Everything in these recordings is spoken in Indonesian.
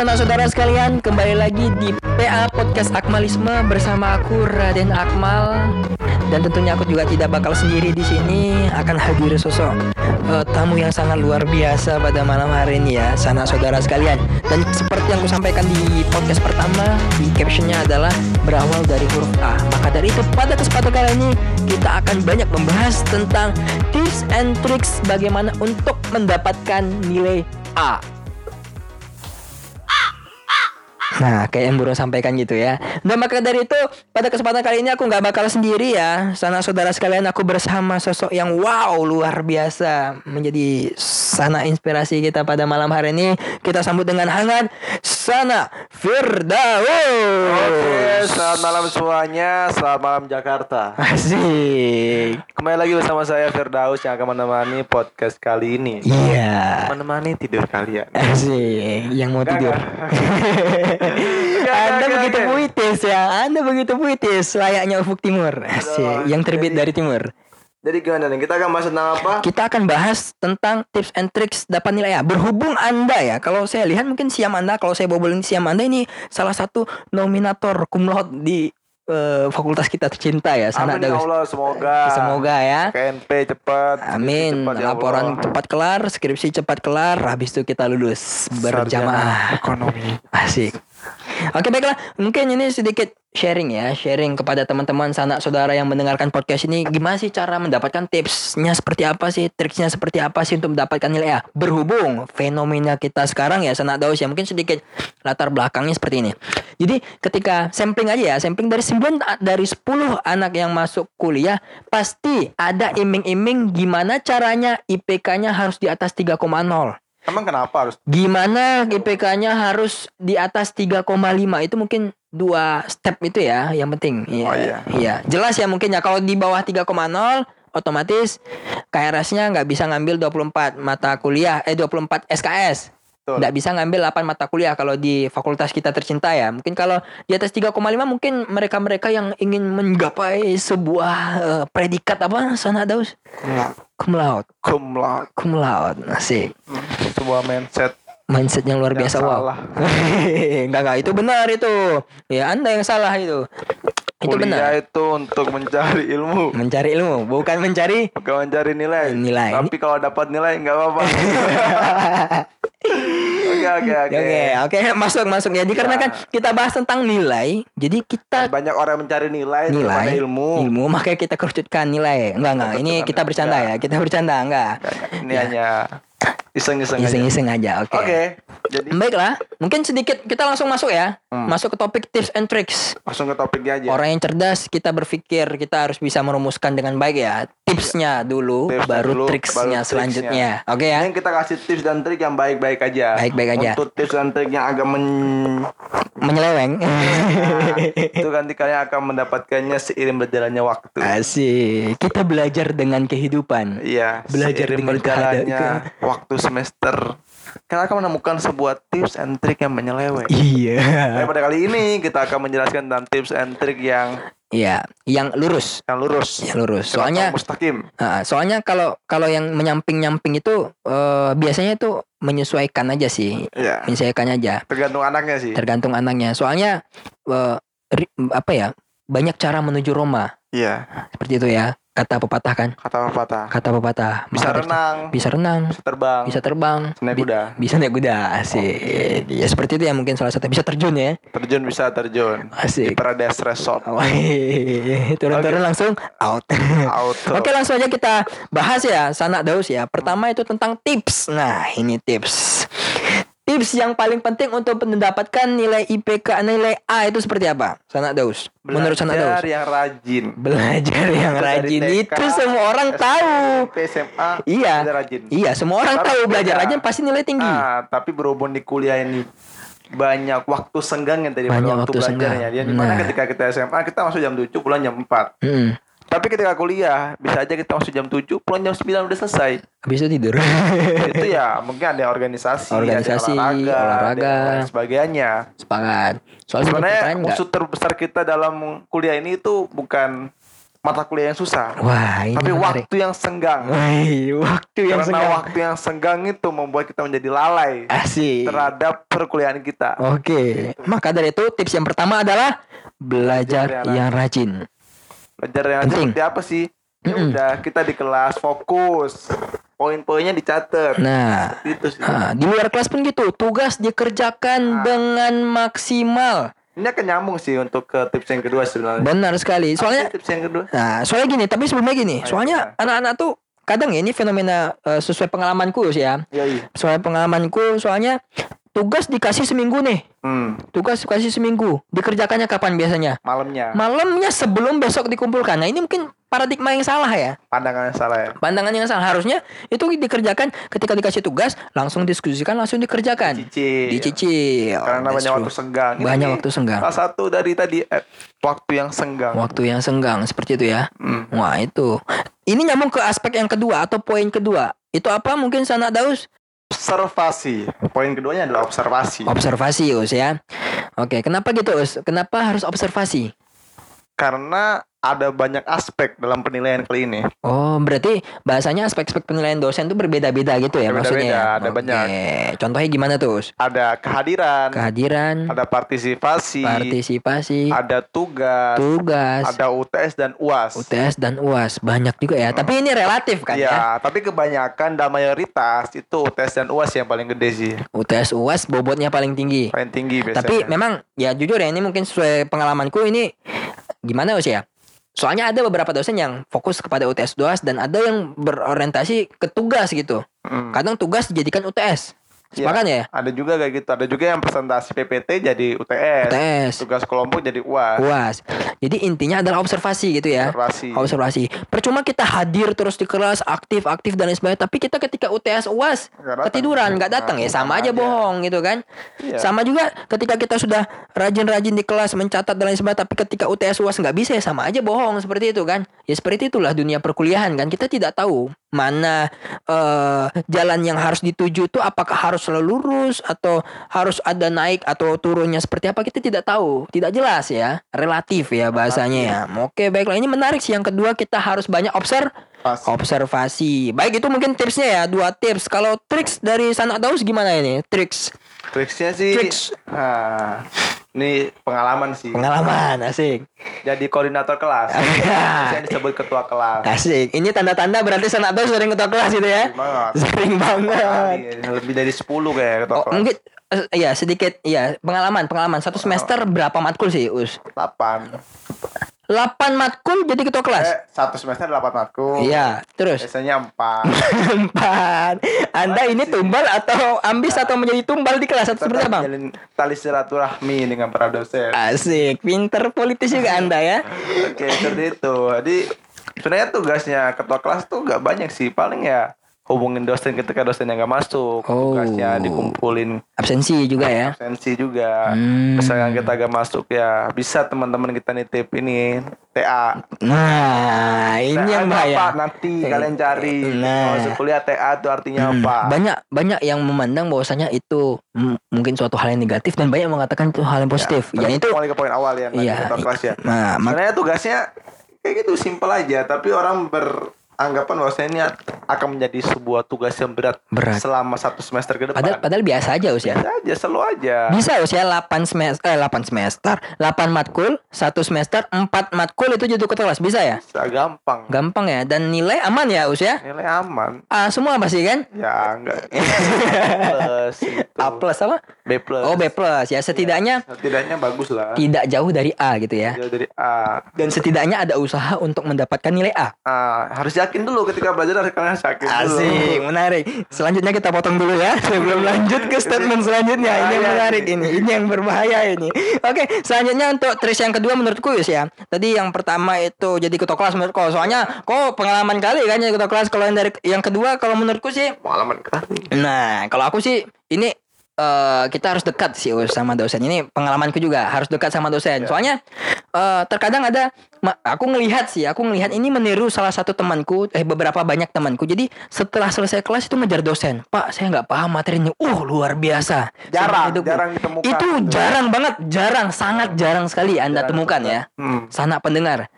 Halo saudara-saudara sekalian, kembali lagi di PA Podcast Akmalisme bersama aku Raden Akmal dan tentunya aku juga tidak bakal sendiri di sini akan hadir sosok uh, tamu yang sangat luar biasa pada malam hari ini ya, sana saudara sekalian. Dan seperti yang aku sampaikan di podcast pertama, di captionnya adalah berawal dari huruf A. Maka dari itu pada kesempatan kali ini kita akan banyak membahas tentang tips and tricks bagaimana untuk mendapatkan nilai A. Nah, kayak yang Bro sampaikan gitu ya. Dan maka dari itu, pada kesempatan kali ini aku nggak bakal sendiri ya. Sana saudara sekalian, aku bersama sosok yang wow luar biasa menjadi sana inspirasi kita pada malam hari ini. Kita sambut dengan hangat Sana Firdaus. Oke, selamat malam semuanya. Selamat malam Jakarta. Asik. Kembali lagi bersama saya Firdaus yang akan menemani podcast kali ini. Iya. Menemani tidur kalian. Asik. Yang mau Enggak, tidur. enggak, Anda begitu puitis ya. Anda begitu puitis layaknya ufuk timur. Asik. Yang terbit dari timur. Jadi gimana nih? Kita akan bahas tentang apa? Kita akan bahas tentang tips and tricks dapat nilai A. Berhubung Anda ya, kalau saya lihat mungkin siam Anda, kalau saya bobolin siam Anda ini salah satu nominator cum laude di eh, fakultas kita tercinta ya, Sana Amin ya. Allah, semoga. Semoga ya. KNP cepat. Amin. cepat ya Laporan cepat kelar, skripsi cepat kelar, habis itu kita lulus berjamaah. Ekonomi. Asik. Oke baiklah, mungkin ini sedikit sharing ya, sharing kepada teman-teman sanak saudara yang mendengarkan podcast ini. Gimana sih cara mendapatkan tipsnya seperti apa sih, triksnya seperti apa sih untuk mendapatkan nilai A? Berhubung fenomena kita sekarang ya sanak daus ya, mungkin sedikit latar belakangnya seperti ini. Jadi ketika sampling aja ya, sampling dari 9 dari 10 anak yang masuk kuliah pasti ada iming-iming gimana caranya IPK-nya harus di atas 3,0. Emang kenapa harus? Gimana IPK-nya harus di atas 3,5 itu mungkin dua step itu ya yang penting. Iya. Oh, iya. Iya, jelas ya mungkin ya kalau di bawah 3,0 otomatis KRS-nya nggak bisa ngambil 24 mata kuliah eh 24 SKS. Nggak bisa ngambil 8 mata kuliah kalau di fakultas kita tercinta ya. Mungkin kalau di atas 3,5 mungkin mereka-mereka yang ingin menggapai sebuah eh, predikat apa sana Daus? Enggak. Cum laude. Cum laude. Cum laude. Asik. Hmm, Sebuah mindset mindset yang luar Yang biasa wow. salah. enggak enggak itu benar itu. Ya Anda yang salah itu. Itu kuliah benar. itu untuk mencari ilmu. Mencari ilmu bukan mencari Bukan mencari nilai. Nilai. Tapi kalau dapat nilai nggak apa-apa. Oke oke oke. Oke, oke, masuk masuk. Jadi karena Ya. kan kita bahas tentang nilai, jadi kita Banyak orang mencari nilai, nilai ilmu. ilmu makanya kita kerucutkan nilai. Enggak enggak, ini kita bercanda enggak. ya. Kita bercanda enggak. Ini hanya iseng-iseng. Iseng-iseng aja. Oke. Oke. Jadi Baiklah, mungkin sedikit kita langsung masuk ya. Hmm. Masuk ke topik tips and tricks. langsung ke topiknya aja. Orang yang cerdas kita berpikir kita harus bisa merumuskan dengan baik ya. Tipsnya dulu, Tips baru dulu, triksnya baru selanjutnya. Oke ya. Ini kita kasih tips dan trik yang baik-baik aja. Baik-baik aja. Untuk tips dan trik yang agak men Menyeleweng. Nah, itu nanti kalian akan mendapatkannya seiring berjalannya waktu. Asik. Kita belajar dengan kehidupan. Iya, Belajar dengan berjalannya waktu semester. Kalian akan menemukan sebuah tips and trik yang menyeleweng. Iya. Tapi pada kali ini kita akan menjelaskan tentang tips and trik yang Iya, yang lurus. yang lurus. Yang lurus. Soalnya mustaqim. Ah, soalnya kalau kalau yang menyamping-nyamping itu eh, biasanya itu menyesuaikan aja sih. Iya. Menyesuaikan aja. Tergantung anaknya sih. Tergantung anaknya. Soalnya eh, ri- apa ya? Banyak cara menuju Roma. Iya, Seperti itu ya. Kata pepatah kan. kata pepatah. Kata pepatah. Bisa Maka- renang, Bisa renang. bisa terbang, Bisa terbang. naik bi- kuda. Bisa naik kuda. Asik. Ya seperti itu ya mungkin salah satu. Bisa terjun ya. Terjun bisa terjun. Di Asik. Paradise Resort. Wih, Turun-turun langsung out. Auto. Oke langsung aja kita bahas ya Sanak Daus ya Pertama itu tentang tips Nah ini tips Tips yang paling penting untuk mendapatkan nilai IPK Nilai A itu seperti apa Sanak Daus Menurut Sanak Belajar Daus yang rajin. Belajar yang rajin TK, Itu semua orang tahu SMA, Iya belajar rajin. Iya semua orang Tapi tahu belajar rajin pasti nilai tinggi Ah, tapi berhubung di kuliah ini banyak waktu senggangnya daripada Banyak waktu, waktu belajarnya. senggang. Dia di mana Nah. ketika kita SMA kita masuk jam 7 pulang jam 4. Hmm. Tapi ketika kuliah bisa aja kita masuk jam 7 pulang jam 9 udah selesai. Habis itu tidur itu ya mungkin ada organisasi, Organisasi, ada olahraga, olahraga. ada lain sebagainya. Sepakat Soalnya Sebenarnya musuh terbesar kita dalam kuliah ini itu bukan mata kuliah yang susah. Wah, ini Tapi menarik. waktu yang senggang. Wih, waktu yang Karena senggang. waktu yang senggang itu membuat kita menjadi lalai Asik. terhadap perkuliahan kita. Oke, maka dari itu tips yang pertama adalah belajar Belajar yang yang rajin. Belajar yang Penting. seperti apa sih? Ya udah kita di kelas fokus. Poin-poinnya dicatat. Nah, itu sih. ah, di luar kelas pun gitu, tugas dikerjakan Ah. dengan maksimal. Ini akan nyambung sih untuk ke tips yang kedua sebenarnya. Benar sekali. Soalnya tips yang kedua? Nah, soalnya gini, tapi sebelumnya gini, Ayo, soalnya anak-anak tuh kadang ya ini fenomena eh, sesuai pengalamanku sih ya. Yoi. Sesuai pengalamanku, soalnya tugas dikasih seminggu nih. Hmm, Tugas dikasih seminggu. Dikerjakannya kapan biasanya? malamnya. Malamnya sebelum besok dikumpulkan. Nah, ini mungkin paradigma yang salah ya. Pandangan yang salah ya. Pandangan yang salah. Harusnya itu dikerjakan ketika dikasih tugas, langsung diskusikan, langsung dikerjakan. Cicil. Dicicil. Karena That's banyak true. waktu senggang. Ini Banyak nih, waktu senggang. Salah satu dari tadi eh, waktu yang senggang. Waktu yang senggang seperti itu ya. Hmm. Wah itu. Ini nyambung ke aspek yang kedua atau poin kedua. Itu apa mungkin sana Daus? Observasi. Poin keduanya adalah observasi. Observasi Us ya. Oke, kenapa gitu Us? Kenapa harus observasi? Karena ada banyak aspek dalam penilaian kali ini. Oh, berarti bahasanya aspek-aspek penilaian dosen itu berbeda-beda gitu ya Berbeda-beda, maksudnya? ya? ada Oke. banyak. Contohnya gimana tuh? Ada kehadiran, Kehadiran, ada partisipasi, partisipasi, ada tugas, tugas, ada UTS dan UAS. UTS dan UAS banyak juga ya. Tapi ini relatif kan ya. Iya, tapi kebanyakan dan mayoritas itu UTS dan UAS yang paling gede sih. UTS UAS bobotnya paling tinggi. Paling tinggi biasanya. Tapi memang ya jujur ya ini mungkin sesuai pengalamanku ini gimana Us ya? Soalnya ada beberapa dosen yang fokus kepada UTS UAS dan ada yang berorientasi ke tugas gitu. Hmm. Kadang tugas dijadikan UTS. Iya. Sepakat ya? Ada juga kayak gitu. Ada juga yang presentasi PPT jadi UTS. UTS, Tugas kelompok jadi UAS. UAS. Jadi intinya adalah observasi gitu ya. Observasi. Observasi. Percuma kita hadir terus di kelas, aktif, aktif dan lain sebagainya. Tapi kita ketika UTS UAS datang. ketiduran, nggak datang ya sama aja bohong gitu kan. Iya. Sama juga ketika kita sudah rajin-rajin di kelas mencatat dan lain sebagainya, tapi ketika UTS UAS nggak bisa ya sama aja bohong seperti itu kan. Ya seperti itulah dunia perkuliahan kan. Kita tidak tahu mana eh, jalan yang harus dituju itu apakah harus selalu lurus atau harus ada naik atau turunnya seperti apa kita tidak tahu. Tidak jelas ya. Relatif ya bahasanya ya. Oke, baiklah ini menarik sih yang kedua kita harus banyak observ Pas. observasi. Baik itu mungkin tipsnya ya, dua tips. Kalau triks dari Sanak Daus gimana ini? Triks Triksnya sih. Triks. Nah, ini pengalaman sih. pengalaman asik. Jadi koordinator kelas. Saya disebut ketua kelas. Asik. Ini tanda-tanda berarti Daus sering ketua kelas gitu ya. Sering banget. Sering banget. Kali, Lebih dari 10 kayak ketua Oh, kelas. mungkin eh, ya sedikit ya pengalaman pengalaman satu semester berapa matkul sih us 8. 8 matkul jadi ketua kelas Eh, satu semester 8 matkul. iya terus Biasanya 4. empat anda ini tumbal atau ambis atau menjadi tumbal di kelas atau seperti apa tali silaturahmi dengan para dosen. asik pinter politis juga anda ya Oke, seperti itu. Jadi sebenarnya tugasnya ketua kelas tuh gak banyak sih. Paling ya hubungin dosen ketika dosen yang gak masuk. Oh. Tugasnya dikumpulin absensi juga ya absensi juga. Hmm. Misalkan kita gak masuk ya bisa teman-teman kita nitip ini TA. nah ini TA yang bahaya apa? Nanti kalian cari. Nah. Masuk kuliah TA itu artinya Hmm, apa? banyak banyak yang memandang bahwasanya itu mungkin suatu hal yang negatif dan banyak yang mengatakan itu hal yang positif ya, itu Kembali ke poin awal ya. Iya, ketua kelas ya. nah Sebenarnya tugasnya kayak gitu simpel aja, tapi orang beranggapan bahwa ini akan menjadi sebuah tugas yang berat, Berat. selama satu semester ke depan. padahal padahal biasa aja us ya Bisa aja, selalu aja. Bisa usia 8 semester eh 8 semester, 8 matkul, 1 semester, 4 matkul itu jadi ketua kelas. Bisa ya? Bisa gampang. Gampang ya dan nilai aman ya usia. Nilai aman. A semua pasti kan? Ya enggak. plus itu. A plus apa? B plus. Oh B plus ya setidaknya Setidaknya bagus lah. tidak jauh dari A gitu ya. Jauh dari A. Dan setidaknya ada usaha untuk mendapatkan nilai A. Ah, harus yakin dulu ketika belajar harus kalian yakin dulu. Asik, menarik. Selanjutnya kita potong dulu ya sebelum lanjut ke statement selanjutnya. Ini yang menarik ini, ini yang berbahaya ini. Oke, selanjutnya untuk tris yang kedua menurutku Yus ya. Tadi yang pertama itu jadi ketua kelas menurutku. Soalnya kok pengalaman kali kan jadi ketua kelas. Kalau yang dari yang kedua kalau menurutku sih, Pengalaman kali. nah kalau aku sih ini eh, kita harus dekat sih sama dosen. Ini pengalamanku juga harus dekat sama dosen. Soalnya eh, terkadang ada aku ngelihat sih, aku ngelihat ini meniru salah satu temanku, eh beberapa banyak temanku. Jadi setelah selesai kelas itu ngejar dosen. Pak, saya nggak paham materinya. Uh, luar biasa. Jarang, jarang ditemukan. Itu jarang banget, jarang, sangat jarang sekali Anda Jarang temukan ya. Hmm. Sanak pendengar.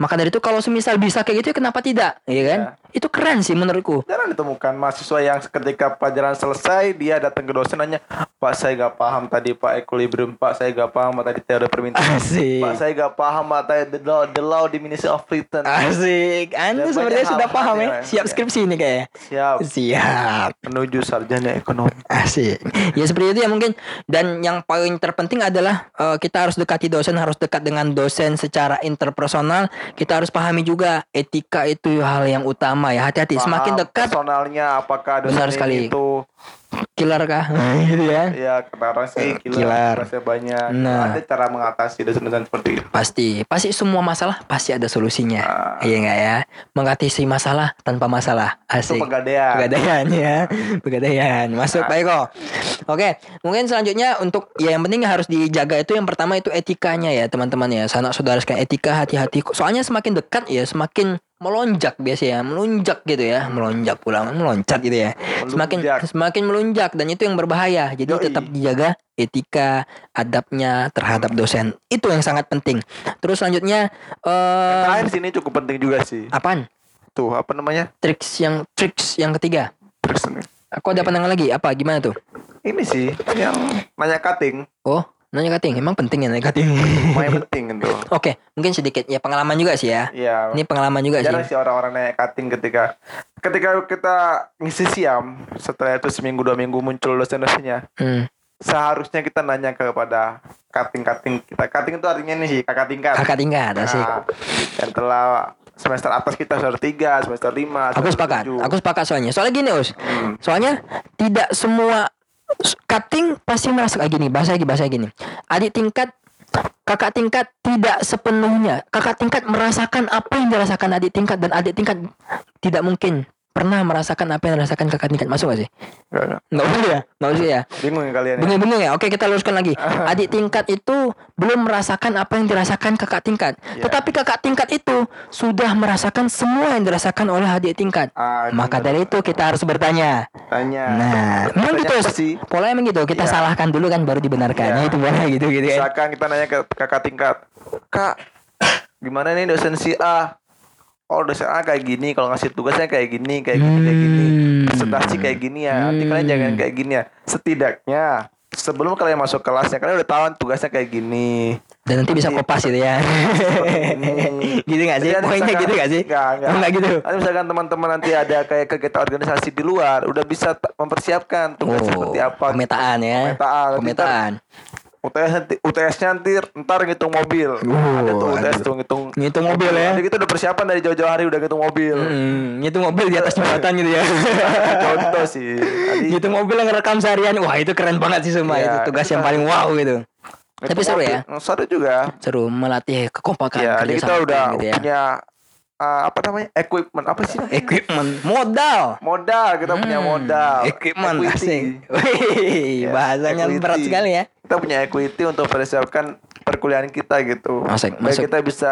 Maka dari itu kalau semisal bisa kayak gitu ya kenapa tidak? Iya kan? Itu keren sih menurutku. Jarang ditemukan mahasiswa yang ketika pelajaran selesai dia datang ke dosen nanya, Pak saya gak paham tadi Pak equilibrium, Pak saya gak paham tadi teori permintaan, Asik. Pak saya gak paham tadi the law, the law diminution of return. Asik. Anda sebenarnya sudah paham ya. ya. Siap Iya. skripsi ini kayak. Siap Siap. menuju sarjana ekonomi. Asik. Ya seperti itu ya mungkin. Dan yang paling terpenting adalah eh, kita harus dekati dosen, harus dekat dengan dosen secara interpersonal. Kita harus pahami juga etika itu hal yang utama ya. Hati-hati. Semakin dekat, personalnya apakah dosen Benar sekali. itu killer kah? gitu ya. ya ketara sih Eh, Killer. killer, banyak. Nah. Ada cara mengatasi dosen-dosen seperti itu. Pasti, pasti semua masalah pasti ada solusinya. Ah. Iya enggak ya? Mengatasi masalah tanpa masalah. Itu Asik. pegadaian. Pegadaian ya. Pegadaian. Masuk Pak Eko. Oke, mungkin selanjutnya untuk ya yang penting harus dijaga itu yang pertama itu etikanya ya, teman-teman ya. Sanak saudara sekalian etika hati-hati. Soalnya semakin dekat ya semakin melonjak biasanya, melunjak gitu ya, melonjak pulang, meloncat gitu ya. Semakin Melunjak. semakin melunjak dan itu yang berbahaya. Jadi Yoi. tetap dijaga etika adabnya terhadap dosen. Itu yang sangat penting. Terus selanjutnya eh Terakhir sini cukup penting juga sih. apaan? Tuh apa namanya? Triks yang triks yang ketiga. Ini. Aku ada pandangan lagi. Apa gimana tuh? Ini sih yang nanya cutting, Oh, nanya cutting. Emang penting ya nanya cutting. lumayan penting itu. Oke, mungkin sedikit ya pengalaman juga sih ya. Iya. Ini pengalaman juga Jarang sih. sih orang-orang nanya cutting ketika ketika kita ngisi siam setelah itu seminggu dua minggu muncul dosen-dosennya Hmm. seharusnya kita nanya kepada cutting-cutting kita cutting itu artinya nih sih kakak tingkat Kakak tingkat asik. Nah, yang telah semester atas kita semester 3, semester 5, Aku sepakat. Aku sepakat soalnya. Soalnya gini, Us. Hmm. Soalnya tidak semua cutting pasti merasa kayak gini. Bahasa lagi, bahasa gini. Adik tingkat kakak tingkat tidak sepenuhnya. Kakak tingkat merasakan apa yang dirasakan adik tingkat dan adik tingkat tidak mungkin pernah merasakan apa yang dirasakan kakak tingkat. Masuk gak sih? Enggak, enggak. Enggak usah ya? Enggak usah ya? Bingung ya kalian ya? Bingung-bingung ya? Oke kita luruskan lagi Adik tingkat itu belum merasakan apa yang dirasakan kakak tingkat Ya. Tetapi kakak tingkat itu sudah merasakan semua yang dirasakan oleh adik tingkat Ah, Maka bener. dari itu kita harus bertanya Tanya. Nah memang gitu sih? Polanya emang gitu Kita Ya. salahkan dulu kan baru dibenarkan Ya. Ya, Itu boleh gitu gitu kan Misalkan kita nanya ke kakak tingkat, Kak, gimana nih dosen si A? Oh dosen A kayak gini, kalau ngasih tugasnya kayak gini, kayak gini, kayak gini. Hmm. Presentasi kayak gini ya. Nanti kalian Hmm. jangan kayak gini ya. Setidaknya sebelum kalian masuk kelasnya, kalian udah tahu tugasnya kayak gini. Dan nanti bisa kopas gitu ya ini. Gitu gak sih? Poinnya gitu gak sih? Enggak, enggak. Oh, enggak gitu Nanti misalkan teman-teman nanti ada kayak kegiatan organisasi di luar, udah bisa mempersiapkan tugas seperti apa. Pemetaan ya Pemetaan. Pemetaan UTS nanti UTS-nya nanti ntar ngitung mobil. Uh, ada tuh UTS aduh. tuh ngitung Ngitung mobil ya. Jadi kita udah persiapan dari jauh-jauh hari udah ngitung mobil. Hmm, itu mobil di atas jembatan gitu ya. Contoh sih. Tadi gitu mobil yang ngerekam seharian. Wah, itu keren banget sih semua. Iya, itu tugas itu yang kan. paling wow gitu. ngitung Tapi seru mobil. ya. Seru juga. Seru melatih kekompakan Ya, jadi kita udah gitu ya. punya uh, apa namanya? equipment apa sih? namanya? equipment, modal. Modal, kita punya Hmm, modal. Equipment Equity. asik. Wih, Yes, bahasanya equity. berat sekali ya. Kita punya equity untuk persiapkan perkuliahan kita gitu. Masuk, Baik masuk. kita bisa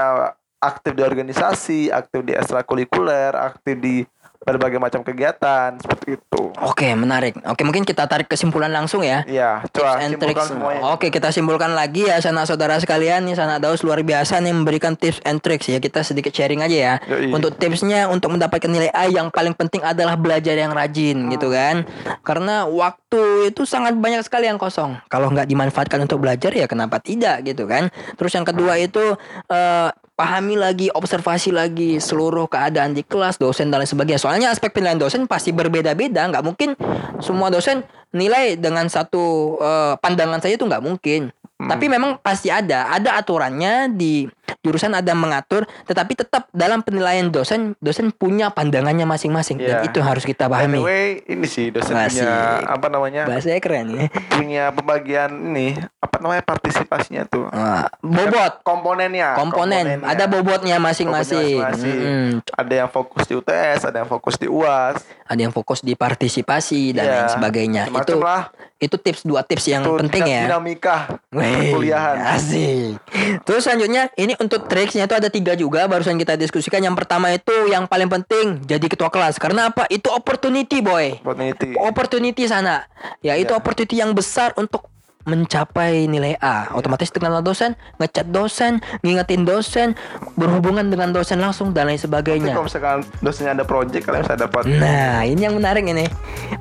aktif di organisasi, aktif di ekstrakurikuler, aktif di berbagai macam kegiatan seperti itu. Oke, menarik. Oke, mungkin kita tarik kesimpulan langsung ya. Iya, Tips coba and tricks. Oke, kita simpulkan lagi ya sanak saudara sekalian nih sanak daus luar biasa nih memberikan tips and tricks ya. Kita sedikit sharing aja ya. Yoi. Untuk tipsnya untuk mendapatkan nilai A yang paling penting adalah belajar yang rajin gitu kan. Karena waktu itu sangat banyak sekali yang kosong. Kalau nggak dimanfaatkan untuk belajar ya kenapa tidak gitu kan. Terus yang kedua itu eh, pahami lagi, observasi lagi seluruh keadaan di kelas, dosen dan lain sebagainya. Soalnya aspek penilaian dosen pasti berbeda-beda, nggak mungkin semua dosen nilai dengan satu eh, pandangan saja itu nggak mungkin. Tapi memang pasti ada, ada aturannya di jurusan ada mengatur, tetapi tetap dalam penilaian dosen, dosen punya pandangannya masing-masing dan Iya. itu harus kita By the pahami. way, ini sih dosen Asik. punya apa namanya? Bahasanya keren ya. punya pembagian ini apa namanya partisipasinya tuh. Wah, bobot, Komponennya. komponen, komponennya. ada bobotnya masing-masing. Masing-masing. Mm-mm. Ada yang fokus di UTS, ada yang fokus di UAS. Ada yang fokus di partisipasi dan Iya, lain sebagainya. macam-macam Itu lah. itu tips dua tips yang Tuh, penting ya. Dinamika perkuliahan. Asik. Terus selanjutnya ini untuk triksnya itu ada tiga juga barusan kita diskusikan. Yang pertama itu yang paling penting jadi ketua kelas. Karena apa? Itu opportunity boy. Opportunity. Opportunity sana. Ya itu Ya. opportunity yang besar untuk mencapai nilai A. Otomatis dengan dosen, ngechat dosen, ngingetin dosen, berhubungan dengan dosen langsung dan lain Tapi sebagainya. kalau misalkan dosennya ada project kalian bisa dapat Nah, ini yang menarik ini.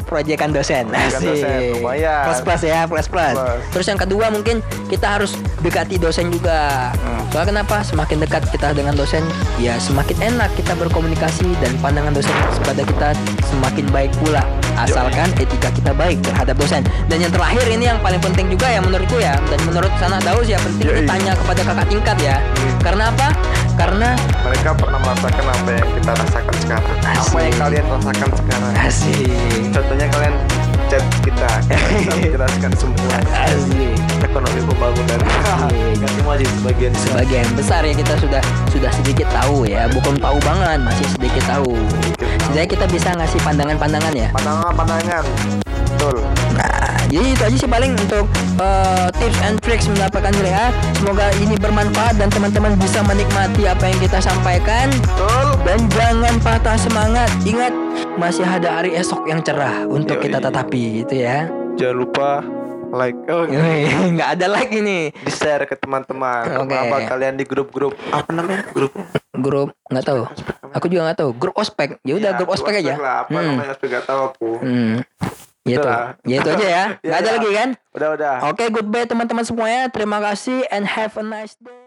Proyekan dosen. Proyekan Asik. dosen, lumayan. Plus plus ya, plus plus. Plus. Terus yang kedua mungkin kita harus dekati dosen juga. Hmm. Soalnya kenapa? Semakin dekat kita dengan dosen, ya semakin enak kita berkomunikasi dan pandangan dosen kepada kita semakin baik pula. Asalkan etika kita baik terhadap dosen. Dan yang terakhir ini yang paling penting juga ya menurutku ya dan menurut sana tahu ya penting Yoi. ditanya kepada kakak tingkat ya. Hmm. Karena apa? Karena mereka pernah merasakan apa yang kita rasakan sekarang. Apa Asik. yang kalian rasakan sekarang? asik. Contohnya kalian chat kita, kita bisa menjelaskan semua Asik. ekonomi pembangunan. Nggak semua sih sebagian. sebagian besar ya kita sudah sudah sedikit tahu ya bukan tahu banget masih sedikit tahu jadi kita bisa ngasih pandangan-pandangan ya Pandangan-pandangan. Betul. nah jadi itu aja sih paling untuk eh, tips and tricks mendapatkan nilai A semoga ini bermanfaat dan teman-teman bisa menikmati apa yang kita sampaikan Betul. dan jangan patah semangat ingat masih ada hari esok yang cerah untuk Yoi. kita tetapi gitu ya Jangan lupa like. Oh, nggak ada lagi nih di share ke teman-teman. Oke. Apa kalian di grup-grup apa namanya? Grup. grup nggak tahu aku juga nggak tahu grup ospek ya udah Ya, grup ospek aja Lah, apa Hmm. namanya? Ospek nggak tahu aku. Hmm. Gitu. Itulah. Ya itu aja ya. Ya, Gak ada ya. lagi kan? Udah udah. Oke, goodbye teman-teman semuanya. Terima kasih and have a nice day.